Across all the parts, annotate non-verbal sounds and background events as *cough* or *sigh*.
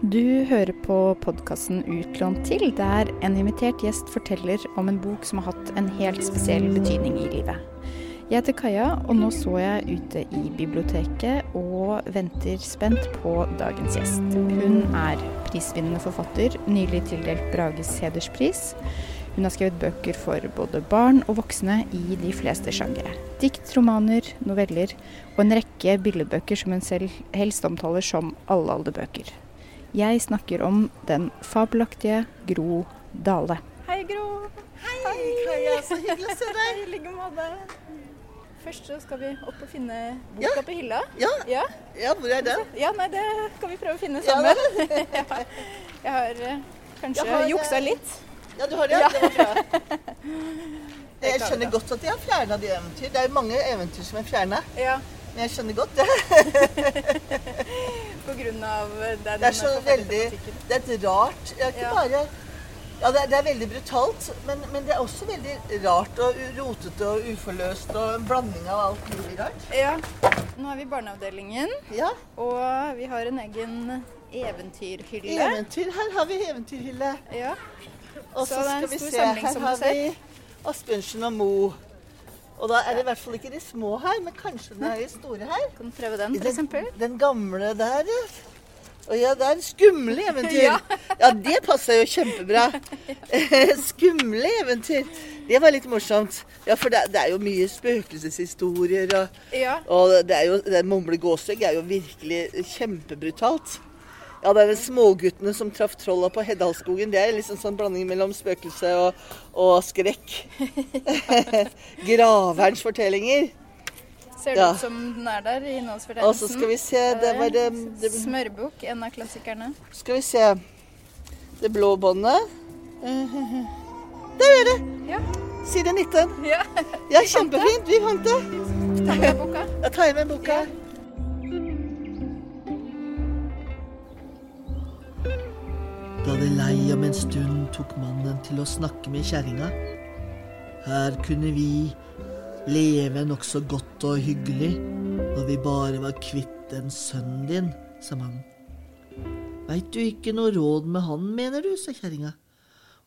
Du hører på podkasten Utlånt til, der en invitert gjest forteller om en bok som har hatt en helt spesiell betydning i livet. Jeg heter Kaja, og nå så jeg ute i biblioteket og venter spent på dagens gjest. Hun er prisvinnende forfatter, nylig tildelt Brages hederspris. Hun har skrevet bøker for både barn og voksne i de fleste sjangere. Dikt, romaner, noveller og en rekke billedbøker som hun selv helst omtaler som allealderbøker. Jeg snakker om den fabelaktige Gro Dale. Hei, Gro. Hei, Kaja. Så hyggelig å se deg. I like måte. Først så skal vi opp og finne boka Ja. på hylla. Ja, Ja. ja, hvor er den? ja, nei, det skal vi prøve å finne sammen. *laughs* Ja. Jeg har eh, kanskje Jeg har, eh, juksa litt. Ja, du har det? Ja. Det var bra. *laughs* Jeg skjønner godt at de har fjerna de eventyr. Det er jo mange eventyr som er fjerna, Ja, men jeg skjønner godt det. *laughs* på grunn av eh, den Det er så veldig. Det er et rart Det er ikke Ja. bare ja, det er, det er veldig brutalt, men, men det er også veldig rart og rotete og uforløst og en blanding av alt mulig rart. Ja. Nå er vi i barneavdelingen, Ja, og vi har en egen eventyrhylle. eventyr. Her har vi eventyrhylle. Ja. Og Så skal vi se, her har vi Asbjørnsen og Mo. Og da er det i hvert fall ikke de små her, men kanskje den er de store her. Kan du prøve den, for eksempel? Den, den gamle der, ja. Og ja, det er skumle eventyr. Ja. Ja, det passer jo kjempebra. *laughs* *laughs* skumle eventyr. Det var litt morsomt. Ja, for det, det er jo mye spøkelseshistorier. Og, Ja. og det er jo, det Mumle gåsegg er jo virkelig kjempebrutalt. Ja, det er de småguttene som traff trolla på Heddalsskogen. Det er liksom sånn blanding mellom spøkelse og, og skrekk. *laughs* Graverens fortellinger. Ser det Ja. ut som den er der i innholdsfortegnelsen? Og så skal vi se, det var det, det Smørbukk, en av klassikerne. Skal vi se Det blå båndet. Der er det! Ja. Side 19. ja. Ja, kjempefint. Vi fant det. Ta med boka. Jeg med boka. Da det lei om en stund, tok mannen til å snakke med kjerringa. Her kunne vi leve nokså godt og hyggelig når vi bare var kvitt den sønnen din, sa mannen. Veit du ikke noe råd med han, mener du, sa kjerringa.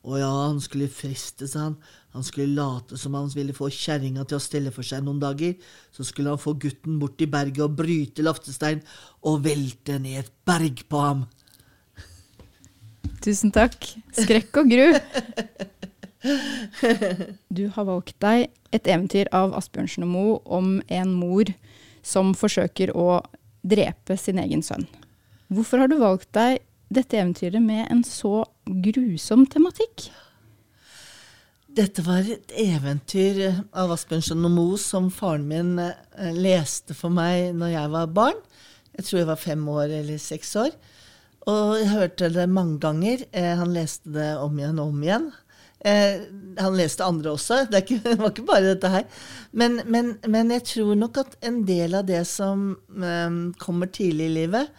Å ja, han skulle friste, sa han. Han skulle late som han ville få kjerringa til å stelle for seg noen dager. Så skulle han få gutten bort i berget og bryte laftestein og velte ned et berg på ham. Tusen takk. Skrekk og gru. *laughs* Du har valgt deg et eventyr av Asbjørnsen og Moe om en mor som forsøker å drepe sin egen sønn. Hvorfor har du valgt deg dette eventyret med en så grusom tematikk? Dette var et eventyr av Asbjørnsen og Moe som faren min eh, leste for meg når jeg var barn. Jeg tror jeg var fem år eller seks år. Og jeg hørte det mange ganger. Eh, han leste det om igjen og om igjen. Eh, han leste andre også. Det, ikke, *laughs* det var ikke bare dette her. Men, men, men jeg tror nok at en del av det som eh, kommer tidlig i livet,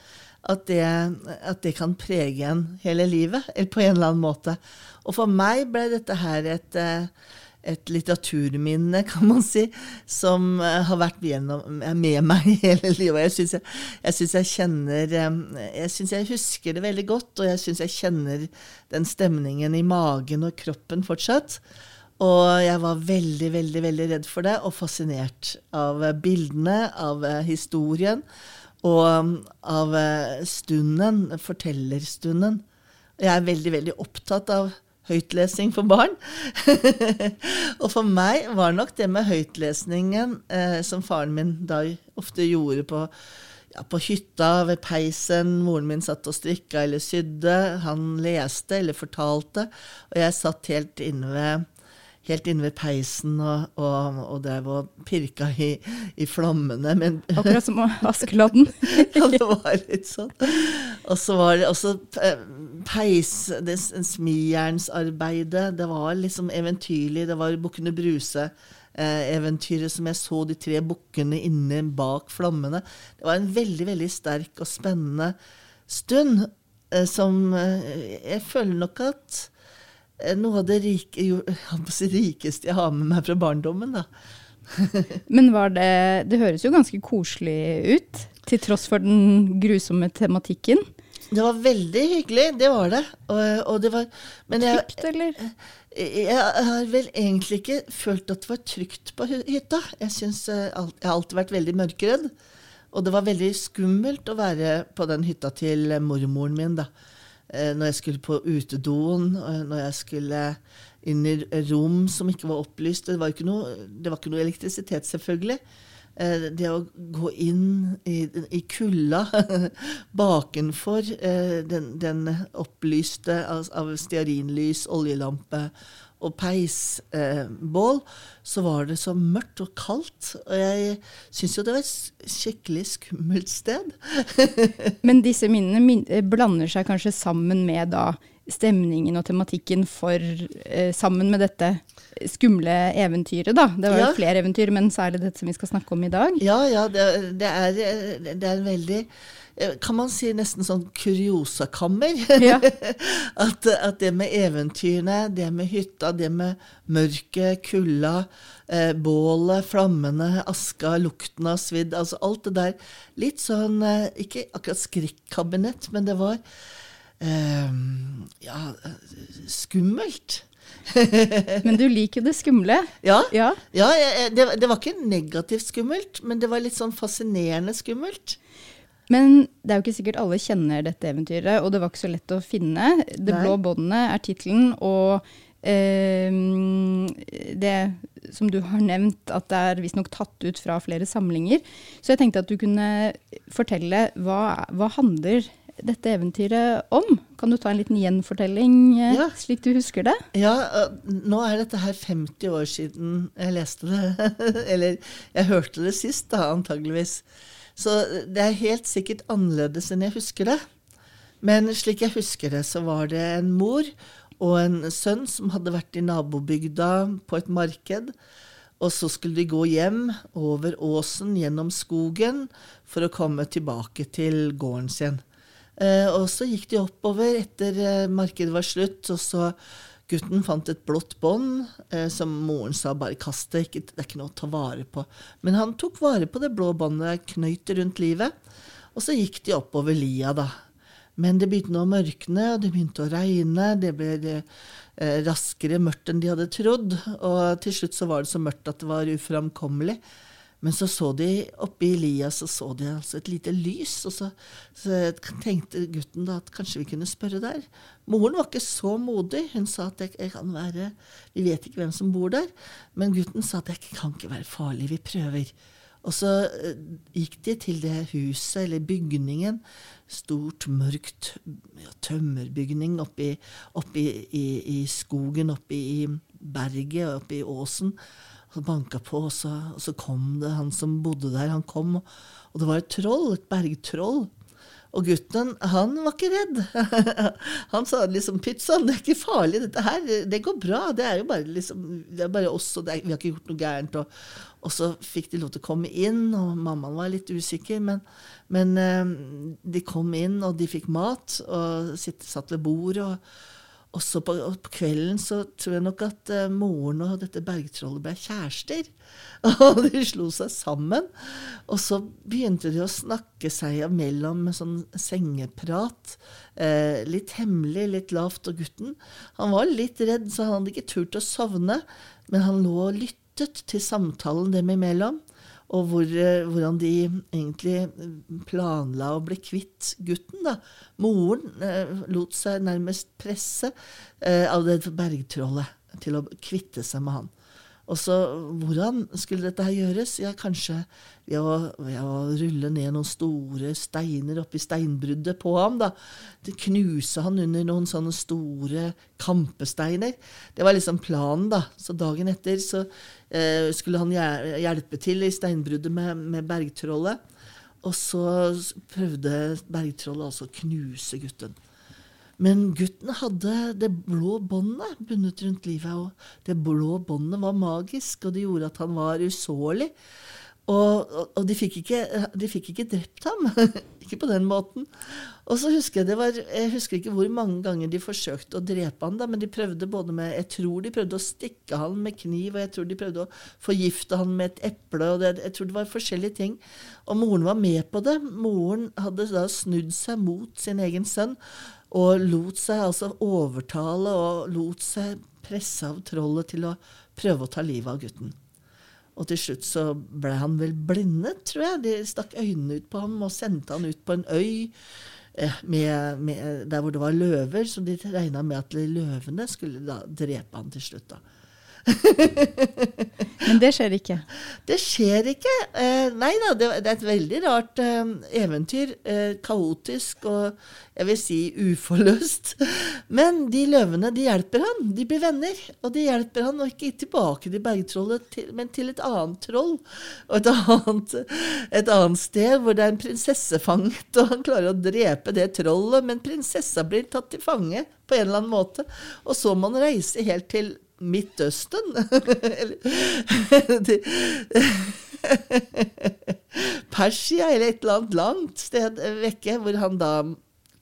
at det, at det kan prege en hele livet, eller på en eller annen måte. Og for meg ble dette her et, eh, et litteraturminne, kan man si, som eh, har vært med meg *laughs* hele livet. Jeg syns jeg, jeg, jeg kjenner eh, Jeg syns jeg husker det veldig godt, og jeg syns jeg kjenner den stemningen i magen og kroppen fortsatt. Og jeg var veldig, veldig veldig redd for det, og fascinert av eh, bildene, av historien, og um, av stunden, fortellerstunden. Jeg er veldig, veldig opptatt av høytlesing for barn. *laughs* og for meg var nok det med høytlesningen, eh, som faren min da ofte gjorde på, ja, på hytta ved peisen. Moren min satt og strikka eller sydde. Han leste eller fortalte. Og jeg satt helt inne ved helt inne ved peisen og, og, og drev og pirka i, i flammene. Men *laughs* Akkurat som Askeladden. *laughs* ja, det var litt sånn. Og så var det også eh, peis, det smijernsarbeidet. Det var liksom eventyrlig. Det var Bukkene Bruse-eventyret som jeg så de tre bukkene inne bak flammene. Det var en veldig, veldig sterk og spennende stund eh, som eh, Jeg føler nok at noe av det rike, jo, jeg rikeste jeg har med meg fra barndommen, da. *laughs* Men var det Det høres jo ganske koselig ut, til tross for den grusomme tematikken. Det var veldig hyggelig, det var det. Og, og det var, men jeg, Trygt, eller? jeg har vel egentlig ikke følt at det var trygt på hytta. Jeg, synes, eh, jeg har alltid vært veldig mørkredd. Og det var veldig skummelt å være på den hytta til eh, mormoren min. da. Eh, Når jeg skulle på utedoen, når jeg skulle inn i rom som ikke var opplyst. Det var ikke noe, var ikke noe elektrisitet, selvfølgelig. Eh, Det å gå inn i, i kulda *laughs* bakenfor eh, den, den opplyste av, av stearinlys, oljelampe og peisbål, så var det så mørkt og kaldt. Og jeg syns jo det var et skikkelig skummelt sted. *laughs* Men disse minnene min eh, blander seg kanskje sammen med da stemningen og tematikken for eh, Sammen med dette skumle eventyret, da. Det var jo Ja. flere eventyr, men særlig dette som vi skal snakke om i dag. Ja, ja, det, det, er, det er en veldig eh, Kan man si nesten sånn kuriosakammer? Ja. *laughs* at, at det med eventyrene, det med hytta, det med mørket, kulda, eh, bålet, flammene, aska, lukten av svidd, altså alt det der. Litt sånn eh, Ikke akkurat skrekkabinett, men det var ja, eh, skummelt. *laughs* Men du liker jo det skumle. Ja. Ja. Ja, det, det var ikke negativt skummelt, men det var litt sånn fascinerende skummelt. Men det er jo ikke sikkert alle kjenner dette eventyret, og det var ikke så lett å finne. Det Nei. blå båndet er tittelen, og eh, det som du har nevnt, at det er visstnok tatt ut fra flere samlinger. Så jeg tenkte at du kunne fortelle hva, hva handler dette eventyret om? Kan du ta en liten gjenfortelling, eh, Ja. slik du husker det? Ja, øh, nå er dette her 50 år siden jeg leste det. *laughs* Eller jeg hørte det sist, da, antageligvis. Så det er helt sikkert annerledes enn jeg husker det. Men slik jeg husker det, så var det en mor og en sønn som hadde vært i nabobygda på et marked. Og så skulle de gå hjem over åsen gjennom skogen for å komme tilbake til gården sin. Eh, og så gikk de oppover etter eh, markedet var slutt, og så gutten fant et blått bånd eh, som moren sa bare kast det, det er ikke noe å ta vare på. Men han tok vare på det blå båndet, knøyt det rundt livet, og så gikk de oppover lia, da. Men det begynte å mørkne, og det begynte å regne. Det ble eh, raskere mørkt enn de hadde trodd. Og til slutt så var det så mørkt at det var uframkommelig. Men så så de oppi lia så så de altså et lite lys, og så, så tenkte gutten da at kanskje vi kunne spørre der. Moren var ikke så modig. Hun sa at jeg, jeg kan være Vi vet ikke hvem som bor der. Men gutten sa at det kan ikke være farlig, vi prøver. Og så eh, gikk de til det huset, eller bygningen. Stort, mørkt ja, tømmerbygning oppi, oppi i, i skogen, oppi i berget, oppi i åsen. Og banka på, og så, og så kom det han som bodde der. Han kom, og det var et troll, et bergtroll. Og gutten, han var ikke redd. *laughs* han sa liksom 'Pyttsann, det er ikke farlig, dette her. Det går bra. Det er jo bare, liksom, det er bare oss, og er, vi har ikke gjort noe gærent.' Og, og så fikk de lov til å komme inn, og mammaen var litt usikker, men, men eh, de kom inn, og de fikk mat, og satt ved bordet. og og så på, på kvelden så tror jeg nok at uh, moren og dette bergtrollet ble kjærester. *laughs* Og de slo seg sammen. Og så begynte de å snakke seg imellom med sånn sengeprat. Eh, litt hemmelig, litt lavt. Og gutten han var litt redd, så han hadde ikke turt å sovne. Men han lå og lyttet til samtalen dem imellom og hvor, eh, hvordan de egentlig planla å bli kvitt gutten. da. Moren eh, lot seg nærmest presse eh, av det bergtrollet til å kvitte seg med han. Og så Hvordan skulle dette her gjøres? Ja, Kanskje ved å, ved å rulle ned noen store steiner oppi steinbruddet på ham. da. Det Knuse han under noen sånne store kampesteiner. Det var liksom planen. da. Så dagen etter så eh, skulle han hjelpe til i steinbruddet med, med bergtrollet. Og så prøvde bergtrollet altså å knuse gutten. Men gutten hadde det blå båndet bundet rundt livet, og det blå båndet var magisk, og det gjorde at han var usårlig. Og, og, og de, fikk ikke, de fikk ikke drept ham. *laughs* ikke på den måten. Og så husker jeg det var, jeg husker ikke hvor mange ganger de forsøkte å drepe han da, men de prøvde både med Jeg tror de prøvde å stikke han med kniv, og jeg tror de prøvde å forgifte han med et eple. og det, Jeg tror det var forskjellige ting. Og moren var med på det. Moren hadde da snudd seg mot sin egen sønn og lot seg altså overtale og lot seg presse av trollet til å prøve å ta livet av gutten. Og til slutt så ble han vel blindet, tror jeg. De stakk øynene ut på ham og sendte han ut på en øy eh, med, med, der hvor det var løver, så de regna med at løvene skulle drepe han til slutt. da. *laughs* Men det skjer ikke? Det skjer ikke. Eh, nei da, det, det, er et veldig rart eh, eventyr. Eh, kaotisk og jeg vil si uforløst. *laughs* Men de løvene de hjelper han. De blir venner. Og de hjelper han, og ikke tilbake til bergtrollet, til, men til et annet troll. Og et annet, et annet sted hvor det er en prinsesse fanget, og han klarer å drepe det trollet. Men prinsessa blir tatt til fange på en eller annen måte. Og så må han reise helt til Midtøsten. *laughs* *laughs* Persia eller et eller annet langt sted vekke, hvor han da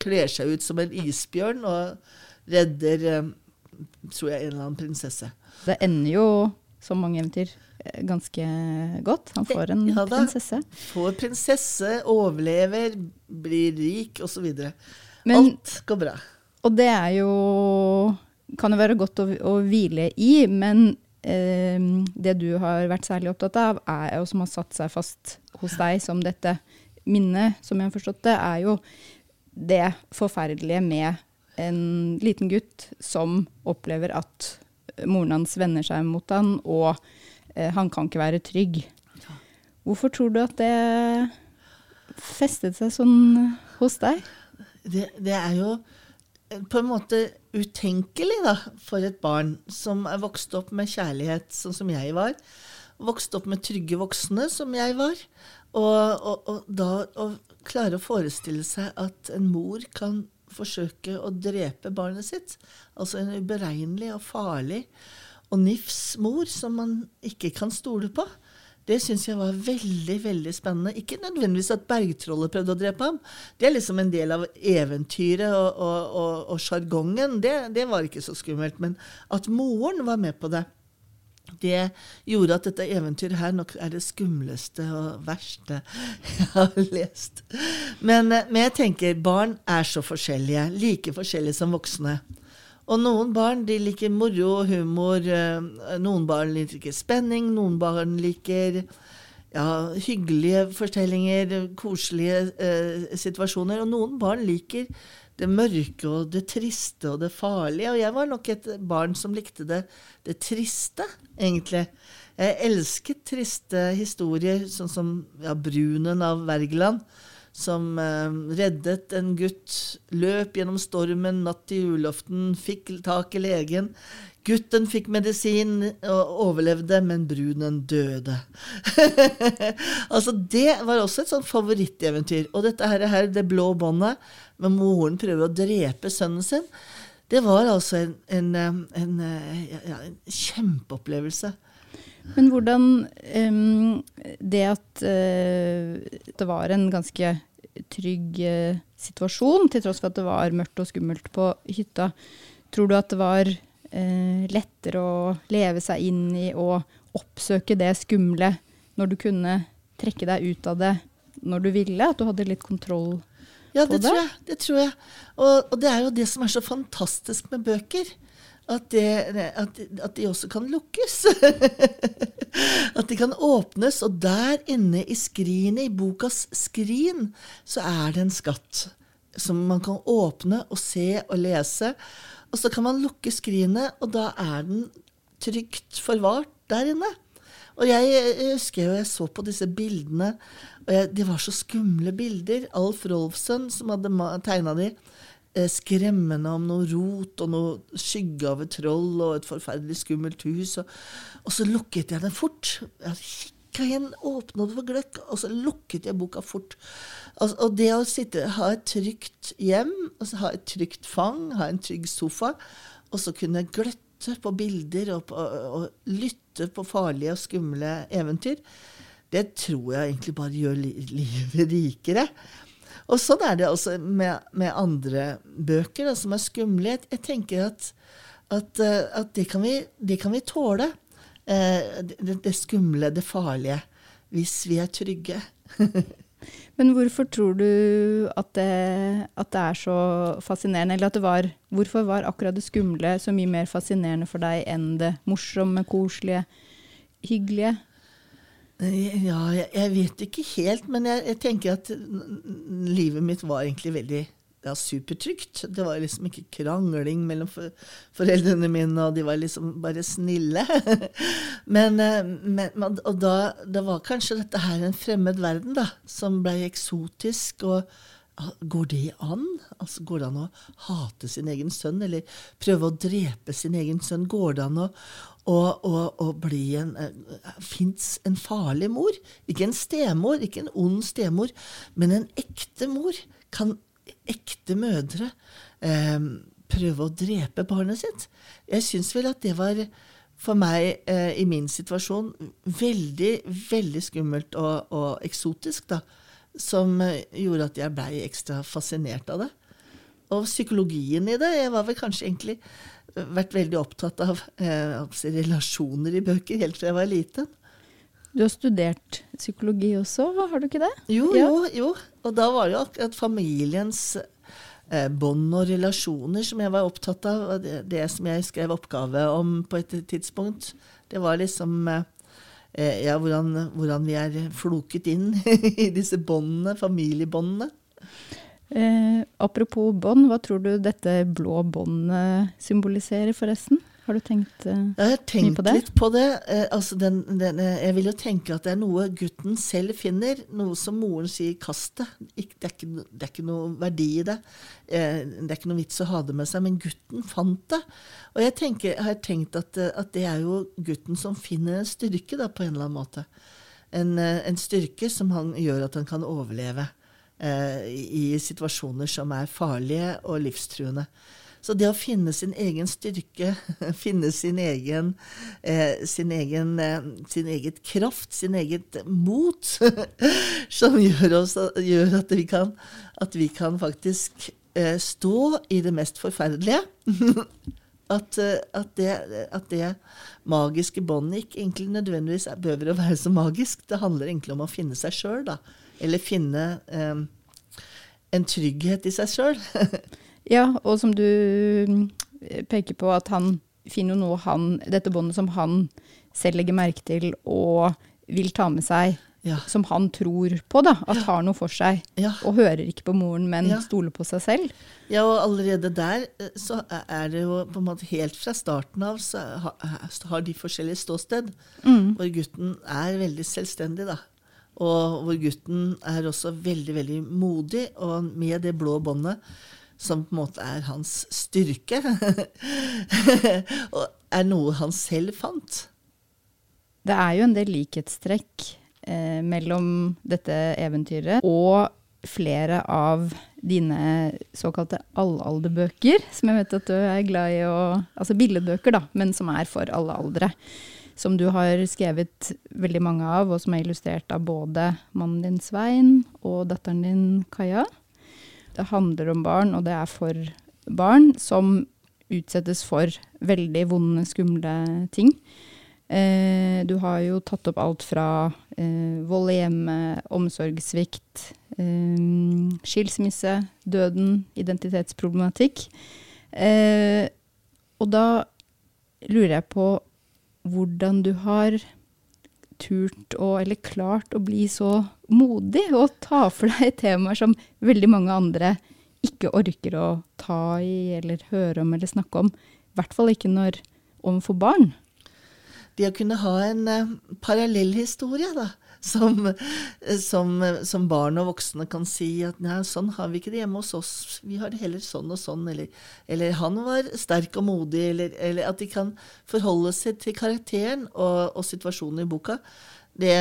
kler seg ut som en isbjørn og redder, eh, tror jeg, en eller annen prinsesse. Det ender jo, som mange eventyr, eh, ganske godt. Han får en ja, prinsesse. Får prinsesse, overlever, blir rik, osv. Alt går bra. Og det er jo kan jo være godt å, å hvile i, men eh, det du har vært særlig opptatt av, er, og som har satt seg fast hos deg som dette minnet, som jeg har forstått det, er jo det forferdelige med en liten gutt som opplever at moren hans vender seg mot han, og eh, han kan ikke være trygg. Hvorfor tror du at det festet seg sånn hos deg? Det, det er jo på en måte utenkelig da, for et barn som er vokst opp med kjærlighet, sånn som jeg var. Vokst opp med trygge voksne, som jeg var. Og, og, og da å klare å forestille seg at en mor kan forsøke å drepe barnet sitt. Altså en uberegnelig og farlig og nifs mor som man ikke kan stole på. Det syns jeg var veldig veldig spennende. Ikke nødvendigvis at bergtrollet prøvde å drepe ham. Det er liksom en del av eventyret og sjargongen. Det, det var ikke så skummelt. Men at moren var med på det, det gjorde at dette eventyret her nok er det skumleste og verste *laughs* jeg har lest. Men, men jeg tenker barn er så forskjellige. Like forskjellige som voksne. Og noen barn de liker moro og humor. Eh, noen barn liker spenning. Noen barn liker ja, hyggelige fortellinger, koselige eh, situasjoner. Og noen barn liker det mørke og det triste og det farlige. Og jeg var nok et barn som likte det, det triste, egentlig. Jeg elsket triste historier, sånn som ja, 'Brunen' av Wergeland som eh, reddet en gutt, løp gjennom stormen natt til julaften, fikk tak i legen. Gutten fikk medisin og overlevde, men brunen døde. *laughs* altså Det var også et sånt favoritteventyr. Og dette her, det blå båndet, med moren prøver å drepe sønnen sin, det var altså en, en, eh, en, eh, ja, en kjempeopplevelse. Men hvordan um, Det at uh, det var en ganske trygg uh, situasjon, til tross for at det var mørkt og skummelt på hytta, tror du at det var uh, lettere å leve seg inn i og oppsøke det skumle når du kunne trekke deg ut av det når du ville? At du hadde litt kontroll ja, det på det? Tror jeg, det tror jeg. Og, og det er jo det som er så fantastisk med bøker at, det, at, at, de også kan lukkes. *laughs* at de kan åpnes. Og der inne i skrinet, i bokas skrin, så er det en skatt som man kan åpne og se og lese. Og så kan man lukke skrinet, og da er den trygt forvart der inne. Og jeg, husker jo jeg så på disse bildene, og jeg, de var så skumle bilder. Alf Rolfsen, som hadde tegna de, Eh, skremmende om noe rot og noe skygge av et troll og et forferdelig skummelt hus. Og, og så lukket jeg den fort. Jeg kikka igjen, åpna det for gløkk, og så lukket jeg boka fort. Og, og det å sitte, ha et trygt hjem, altså ha et trygt fang, ha en trygg sofa, og så kunne gløtte på bilder og, på, og lytte på farlige og skumle eventyr, det tror jeg egentlig bare gjør li livet rikere. Og sånn er det også med, med andre bøker da, som er skumle. Jeg, tenker at, at, eh, at det, kan vi, det, kan vi, tåle. Eh, det, det, skumle, det farlige. Hvis vi er trygge. *laughs* Men hvorfor tror du at det, at det, er så fascinerende? Eller at det var Hvorfor var akkurat det skumle så mye mer fascinerende for deg enn det morsomme, koselige, hyggelige? Ja, jeg, vet ikke helt, men jeg, jeg, tenker at livet mitt var egentlig veldig ja, supertrygt. Det var liksom ikke krangling mellom for, foreldrene mine, og de var liksom bare snille. *laughs* men, eh, men, og da det var kanskje dette her en fremmed verden, da, som ble eksotisk. og Går det an? Altså, går det an å hate sin egen sønn, eller prøve å drepe sin egen sønn? Går det an å, og, og, og bli en eh, Fins en farlig mor? Ikke en stemor, ikke en ond stemor, men en ekte mor. Kan ekte mødre eh, prøve å drepe barnet sitt? Jeg syns vel at det var for meg eh, i min situasjon veldig, veldig skummelt og, og eksotisk, da. Som gjorde at jeg blei ekstra fascinert av det. Og psykologien i det. Jeg var vel kanskje egentlig vært veldig opptatt av eh, relasjoner i bøker helt fra jeg var liten. Du har studert psykologi også, har du ikke det? Jo, ja. jo, jo. Og da var det jo akkurat familiens eh, bånd og relasjoner som jeg var opptatt av. Og det, det, som jeg skrev oppgave om på et tidspunkt, det var liksom eh, ja, hvordan, hvordan vi er floket inn *laughs* i disse båndene, familiebåndene. Eh, apropos bånd, hva tror du dette blå båndet symboliserer, forresten? Har du tenkt, eh, jeg har tenkt litt på det. Eh, altså den, den, eh, jeg vil jo tenke at det er noe gutten selv finner. Noe som moren sier 'kast det'. Det er, ikke, det er ikke noe verdi i det. Eh, det er ikke noe vits å ha det med seg. Men gutten fant det. Og jeg, tenker, har tenkt at, eh, at, det er jo gutten som finner en styrke, da, på en eller annen måte. En, en styrke som han gjør at han kan overleve eh, i situasjoner som er farlige og livstruende. Så det å finne sin egen styrke, *laughs* finne sin egen, eh, sin, egen eh, sin eget kraft, sin eget mot, *laughs* som gjør, oss, gjør at, vi kan, at, vi kan, faktisk eh, stå i det mest forferdelige. *laughs* at, eh, at, det, at, det, magiske båndet ikke egentlig nødvendigvis behøver å være så magisk. Det handler egentlig om å finne seg sjøl, da. Eller finne um, en trygghet i seg sjøl. *laughs* ja, og som du mm, peker på, at han finner noe han Dette båndet som han selv legger merke til og vil ta med seg. Ja. Som han tror på, da, at ja. har noe for seg. Ja. Og hører ikke på moren, men stoler på seg selv. Ja, og allerede der eh, så er det jo på en måte helt fra starten av så har de forskjellige ståsted. Mm. Hvor gutten er veldig selvstendig, da. Og hvor gutten er også veldig, veldig modig, og med det blå båndet, som på en måte er hans styrke, *laughs* og er noe han selv fant. Det er jo en del likhetstrekk eh, mellom dette eventyret og flere av dine såkalte allalderbøker, som jeg vet at du er glad i å Altså billedbøker, da, men som er for alle aldre som du har skrevet veldig mange av, og som er illustrert av både mannen din Svein og datteren din Kaja. Det handler om barn, og det er for barn som utsettes for veldig vonde, skumle ting. Eh, du har jo tatt opp alt fra eh, vold i hjemmet, omsorgssvikt, eh, skilsmisse, døden, identitetsproblematikk. Eh, og da lurer jeg på hvordan du har turt å, eller klart å bli så modig og ta for deg temaer som veldig mange andre ikke orker å ta i eller høre om eller snakke om. I hvert fall ikke når overfor barn. Det å kunne ha en parallell parallellhistorie, da som, som, som, barn og voksne kan si at nei, sånn har vi ikke det hjemme hos oss, vi har det heller sånn og sånn, eller, eller han var sterk og modig, eller, eller, at de kan forholde seg til karakteren og, og situasjonen i boka. Det,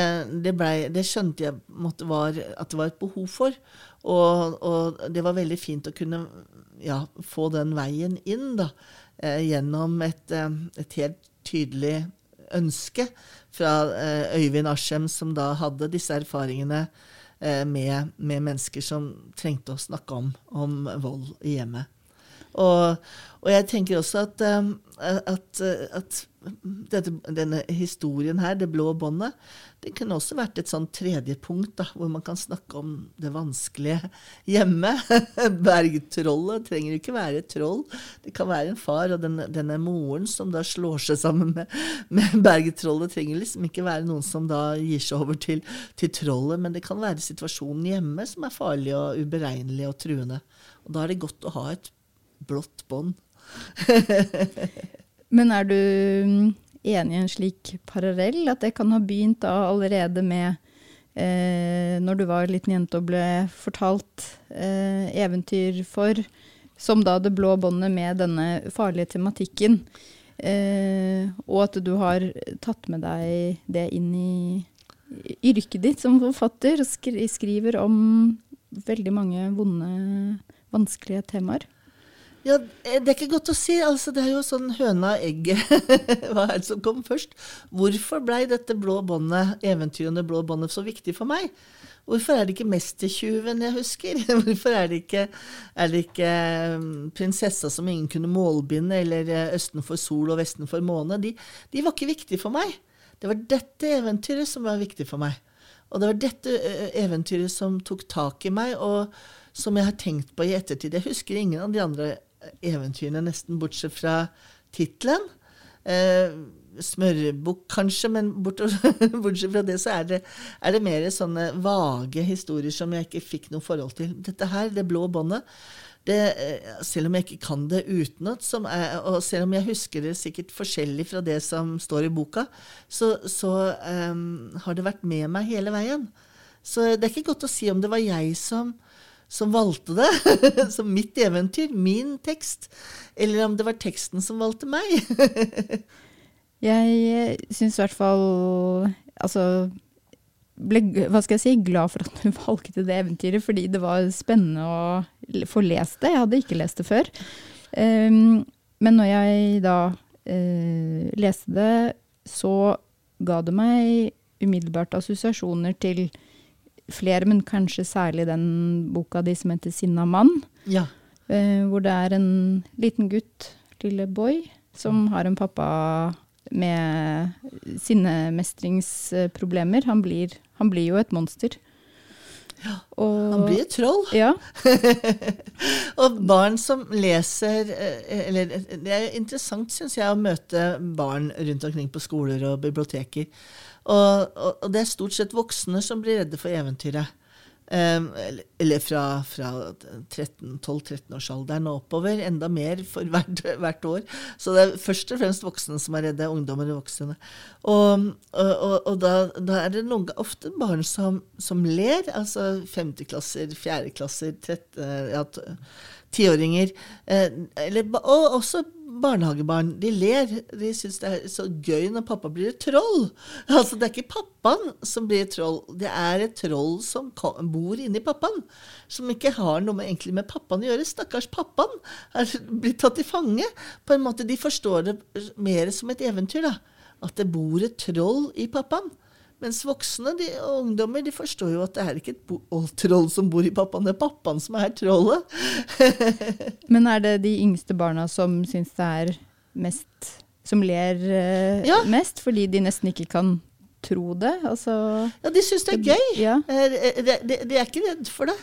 det, ble, det skjønte jeg måtte var, at det var et behov for. Og, og, det var veldig fint å kunne ja, få den veien inn da, eh, gjennom et, eh, et, helt tydelig ønske fra eh, Øyvind Aschem, som da hadde disse erfaringene eh, med, med, mennesker som trengte å snakke om, om vold i hjemmet. Og, og, jeg tenker også at, at, at dette, denne historien her, det blå båndet, det kunne også vært et sånn tredje punkt, da, hvor man kan snakke om det vanskelige hjemme. *laughs* Bergtrollet trenger ikke være et troll. Det kan være en far og denne, denne moren som da slår seg sammen med, med bergtrollet. trenger liksom ikke være noen som da gir seg over til, til trollet, men det kan være situasjonen hjemme som er farlig og uberegnelig og truende. Og da er det godt å ha et blått bånd. *laughs* men er du enig i en slik parallell? At det kan ha begynt da allerede med eh, når du var liten jente og ble fortalt eh, eventyr for, som da det blå båndet med denne farlige tematikken. Eh, og at du har tatt med deg det inn i yrket ditt som forfatter, og skriver om veldig mange vonde, vanskelige temaer. Ja, eh, Det er ikke godt å si. Altså, det er jo sånn høna og egget. *laughs* Hva er det som kom først? Hvorfor blei dette blå båndet, eventyret det blå båndet så viktig for meg? Hvorfor er det ikke Mestertjuven jeg husker? *laughs* Hvorfor er det ikke, er det ikke um, Prinsessa som ingen kunne målbinde, eller uh, Østen for sol og Vesten for måne? De, de var ikke viktige for meg. Det var dette eventyret som var viktig for meg. Og det var dette uh, eventyret som tok tak i meg, og som jeg har tenkt på i ettertid. Jeg husker ingen av de andre eventyrene, nesten bortsett fra tittelen. Eh, smørbukk, kanskje, men *laughs* bortsett fra det så er det, er det, mer sånne vage historier som jeg ikke fikk noe forhold til. Dette her, det blå båndet, det, eh, selv om jeg ikke kan det utenat, og selv om jeg husker det sikkert forskjellig fra det som står i boka, så, så um, har det vært med meg hele veien. Så det er ikke godt å si om det var jeg som som valgte det, *laughs* som mitt eventyr, min tekst, eller om det var teksten som valgte meg. *laughs* jeg eh, syns i hvert fall Altså ble hva skal jeg si, glad for at du *laughs* valgte det eventyret, fordi det var spennende å få lest det. Jeg hadde ikke lest det før. Um, men når jeg da uh, leste det, så ga det meg umiddelbart assosiasjoner til flere, men kanskje særlig den boka di som heter 'Sinna mann'. Ja. Eh, hvor det er en liten gutt, lille boy, som har en pappa med sinnemestringsproblemer. Han blir, han blir jo et monster. Ja, og, han blir et troll. Ja. *laughs* og barn som leser eh, eller, Det er interessant, syns jeg, å møte barn rundt omkring på skoler og biblioteker. Og, og, og, det er stort sett voksne som blir redde for eventyret. Um, eller fra, fra 12-13-årsalderen og oppover. Enda mer for hvert, hvert, år. Så det er først og fremst voksne som er redde. Ungdommer og voksne. Og, og da, da, er det noen, ofte barn som, som ler. Altså femteklasser, fjerdeklasser, ja, tiåringer. Eh, og også barnehagebarn de ler. De syns det er så gøy når pappa blir et troll. *laughs* Altså, Det er ikke pappaen som blir et troll, det er et troll som bor inni pappaen. Som ikke har noe med, egentlig med pappaen å gjøre. Stakkars pappaen er *laughs* blitt tatt til fange. På en måte, De forstår det mer som et eventyr. da. At det bor et troll i pappaen. Mens voksne de, og ungdommer de forstår jo at det er ikke et troll som bor i pappaen, det er pappaen som er trollet. *laughs* Men er det de yngste barna som syns det er mest Som ler eh, ja. mest, fordi de nesten ikke kan tro det? Altså, ja, de syns det er gøy. Ja. Eh, de, de, de, er ikke redd for det.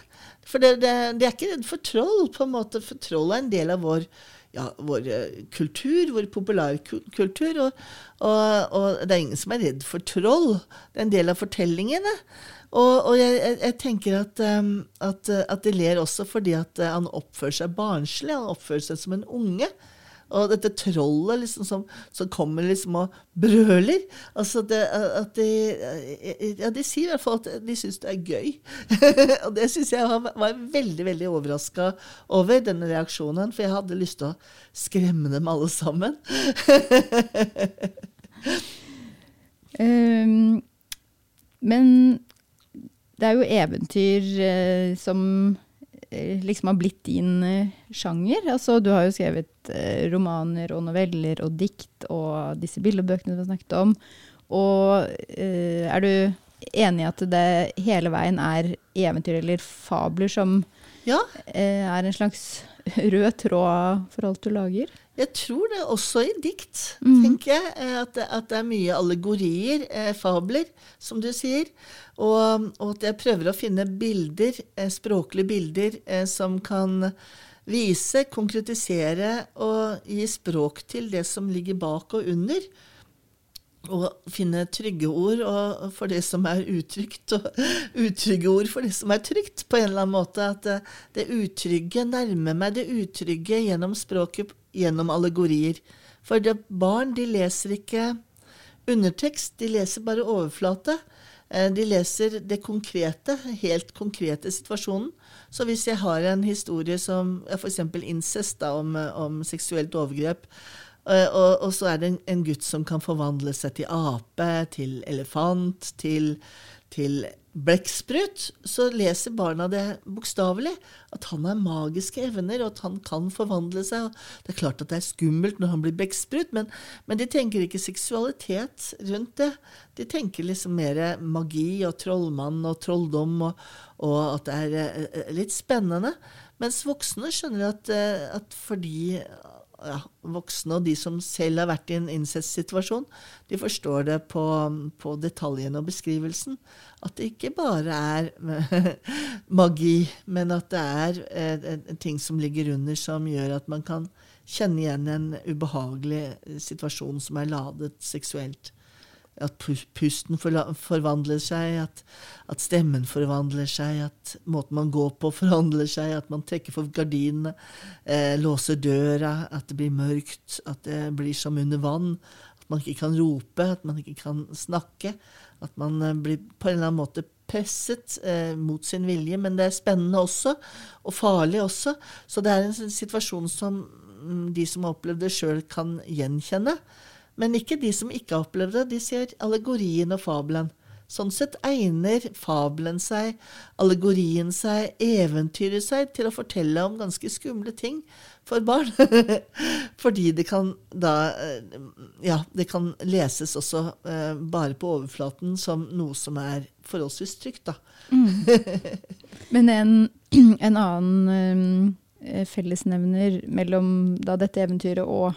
For de, de er ikke redd for troll, på en måte, for troll er en del av vår ja, vår eh, kultur, vår populærkultur. Og, og, og, det er ingen som er redd for troll. Det er en del av fortellingene. Og, og jeg, jeg, tenker at, um, at, at, de ler også fordi at han oppfører seg barnslig. Han oppfører seg som en unge. Og dette trollet liksom som, som kommer liksom og brøler. Altså det, at de, ja, de sier i hvert fall at de syns det er gøy. *laughs* og det syns jeg var, var veldig veldig overraska over, denne reaksjonen. For jeg hadde lyst til å skremme dem alle sammen. um, *laughs* men det er jo eventyr eh, som liksom har blitt din eh, sjanger? Altså, du har jo skrevet eh, romaner og noveller og dikt og disse bildebøkene du har snakket om. Og eh, er du enig i at det hele veien er eventyr eller fabler som Ja, eh, er en slags rød tråd for alt du lager? Jeg tror det også i dikt, mm. tenker jeg. eh, At det, at det er mye allegorier, eh, fabler, som du sier. Og, og at jeg prøver å finne bilder, eh, språklige bilder, eh, som kan vise, konkretisere og gi språk til det som ligger bak og under. Og finne trygge ord for det som er utrygt, og *laughs* utrygge ord for det som er trygt, på en eller annen måte. At det, det utrygge nærmer meg det utrygge gjennom språket, gjennom allegorier. For barn de leser ikke undertekst, de leser bare overflate. Eh, De leser det konkrete, helt konkrete situasjonen. Så hvis jeg har en historie som f.eks. incest, da, om, om seksuelt overgrep, eh, og, og så er det en, en gutt som kan forvandle seg til ape, til elefant, til, til blekksprut, så leser barna det bokstavelig. At han har magiske evner, og at han kan forvandle seg. Det er klart at det er skummelt når han blir blekksprut, men, men de tenker ikke seksualitet rundt det. De tenker liksom mer magi og trollmann og trolldom, og, og at det er eh, litt spennende. Mens voksne skjønner at, eh, at fordi ja, voksne og de som selv har vært i en incest-situasjon, de forstår det på, på detaljene og beskrivelsen. At det ikke bare er *laughs* magi, men at det er eh, ting som ligger under som gjør at man kan kjenne igjen en ubehagelig eh, situasjon som er ladet seksuelt. At pusten forvandler seg, at, at stemmen forvandler seg, at måten man går på *laughs* forandrer seg, at man trekker for gardinene, eh, låser døra, at det blir mørkt, at det blir som under vann, at man ikke kan rope, at man ikke kan snakke, at man eh, blir på en eller annen måte presset eh, mot sin vilje, men det er spennende også, og farlig også. Så det er en situasjon som mm, de som har opplevd det sjøl, kan gjenkjenne. Men ikke de som ikke har opplevd det. De ser allegorien og fabelen. Sånn sett egner fabelen seg, allegorien seg, eventyret seg til å fortelle om ganske skumle ting for barn. *laughs* Fordi det kan da eh, Ja, det kan leses også eh, bare på overflaten som noe som er forholdsvis trygt, da. Men en, *clears throat* en annen um, fellesnevner mellom da, dette eventyret og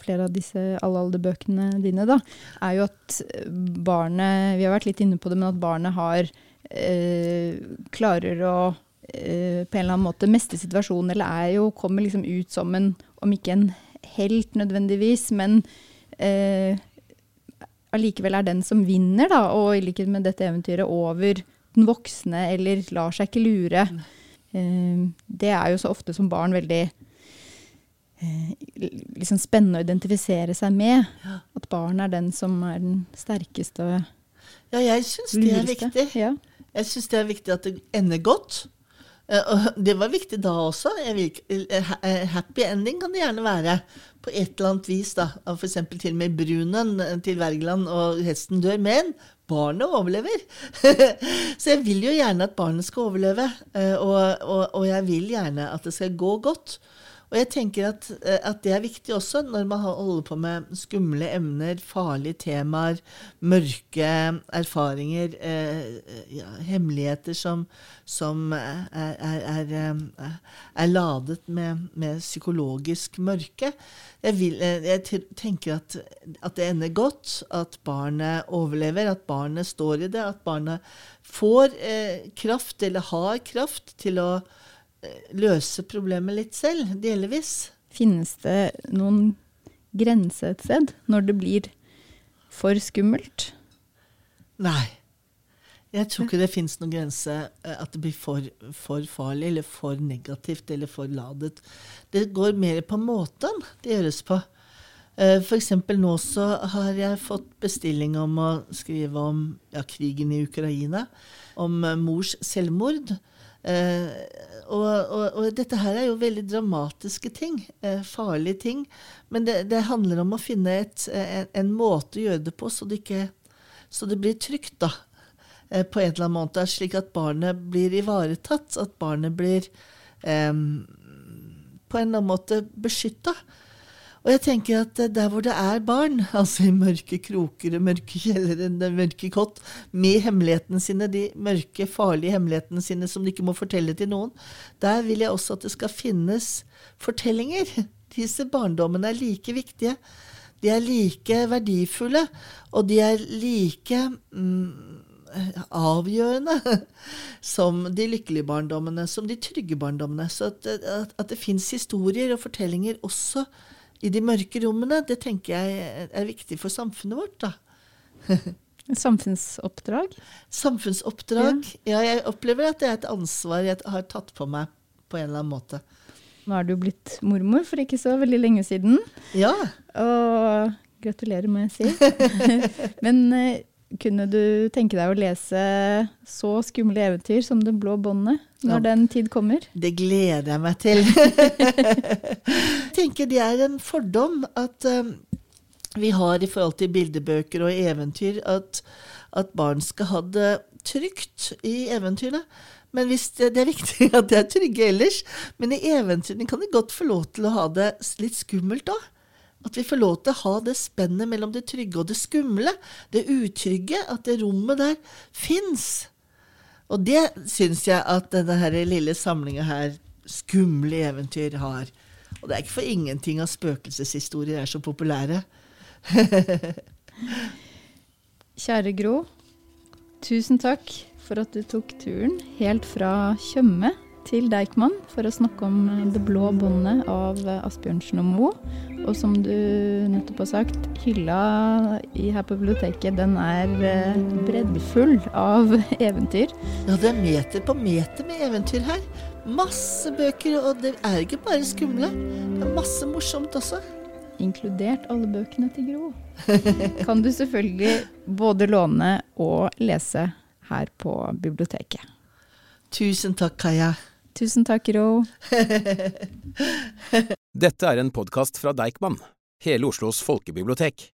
flere av disse Allalde-bøkene dine, da, er jo at barnet Vi har vært litt inne på det, men at barnet har eh, klarer å eh, på en eller annen måte mestre situasjonen, eller er jo, kommer liksom ut som en, om ikke en helt nødvendigvis, men eh, allikevel er den som vinner, da, og i likhet med dette eventyret, over den voksne, eller lar seg ikke lure. Eh, det er jo så ofte som barn veldig eh, liksom spennende å identifisere seg med. At barn er den som er den sterkeste og Ja, jeg syns det er viktig. Ja. Jeg syns det er viktig at det ender godt. Eh, Og det var viktig da også. Eh, ha- eh, happy ending kan det gjerne være. På et eller annet vis. da. F.eks. til og med brunen eh, til Wergeland og hesten dør. Men barnet overlever. *laughs* Så jeg vil jo gjerne at barnet skal overleve. eh, Og, og, og jeg vil gjerne at det skal gå godt. Og jeg tenker at, eh, at det er viktig også når man holder på med skumle emner, farlige temaer, mørke erfaringer, eh, ja, hemmeligheter som, som er, er, er, eh, er ladet med, med psykologisk mørke. Jeg, vil, eh, jeg tenker at, at det ender godt, at barnet overlever, at barnet står i det, at barnet får eh, kraft, eller har kraft, til å løse problemet litt selv, delvis. Finnes det noen grense et sted når det blir for skummelt? Nei. Jeg tror ikke det fins noen grense eh, at det blir for, for farlig eller for negativt eller for ladet. Det går mer på måten det gjøres på. F.eks. For eksempel nå så har jeg fått bestilling om å skrive om ja, krigen i Ukraina. Om eh, mors selvmord. Eh, og, og, og dette her er jo veldig dramatiske ting. Eh, farlige ting. Men det, det handler om å finne et, en, en måte å gjøre det på så det, ikke, så det blir trygt, da. eh, på en eller annen måte, slik at barnet blir ivaretatt. At barnet blir eh, på en eller annen måte beskytta. Og jeg tenker at der hvor det er barn, *laughs* altså i mørke kroker og mørke kjellere, mørke kott, med hemmelighetene sine, de mørke, farlige hemmelighetene sine som de ikke må fortelle til noen, der vil jeg også at det skal finnes fortellinger. *laughs* Disse barndommene er like viktige. De er like verdifulle, og de er like mm, avgjørende *laughs* som de lykkelige barndommene, som de trygge barndommene. Så at, at, at det fins historier og fortellinger også i de mørke rommene, det tenker jeg er viktig for samfunnet vårt. da. *laughs* Samfunnsoppdrag? Samfunnsoppdrag. Ja. ja, jeg opplever at det er et ansvar jeg har tatt på meg på en eller annen måte. Nå er du blitt mormor for ikke så veldig lenge siden. Ja. Og gratulerer, må jeg si. *laughs* Men eh, kunne du tenke deg å lese så skumle eventyr som Det blå båndet når ja. den tid kommer? Det gleder jeg meg til. *laughs* jeg tenker det er en fordom at um, vi har i forhold til bildebøker og eventyr, at, at barn skal ha det trygt i eventyrene. Men hvis det, det, er viktig at de er trygge ellers. Men i eventyrene kan de godt få lov til å ha det litt skummelt òg. At vi får lov til å ha det spennet mellom det trygge og det skumle. Det utrygge. At det rommet der fins. Og det syns jeg at denne her lille samlinga her, skumle eventyr, har. Og det er ikke for ingenting at spøkelseshistorier er så populære. *laughs* Kjære Gro, tusen takk for at du tok turen helt fra Tjøme til Deichman for å snakke om Det blå båndet av Asbjørnsen og Moe. Og som du nettopp har sagt, hylla her på biblioteket den er eh, breddfull av *laughs* eventyr. Ja, det er meter på meter med eventyr her. Masse bøker, og det er ikke bare skumle. Det er masse morsomt også. Inkludert alle bøkene til Gro. *laughs* Kan du selvfølgelig både låne og lese her på biblioteket. Tusen takk, Kaja. Tusen takk, Ro. *laughs* Dette er en podkast fra Deichman, hele Oslos folkebibliotek.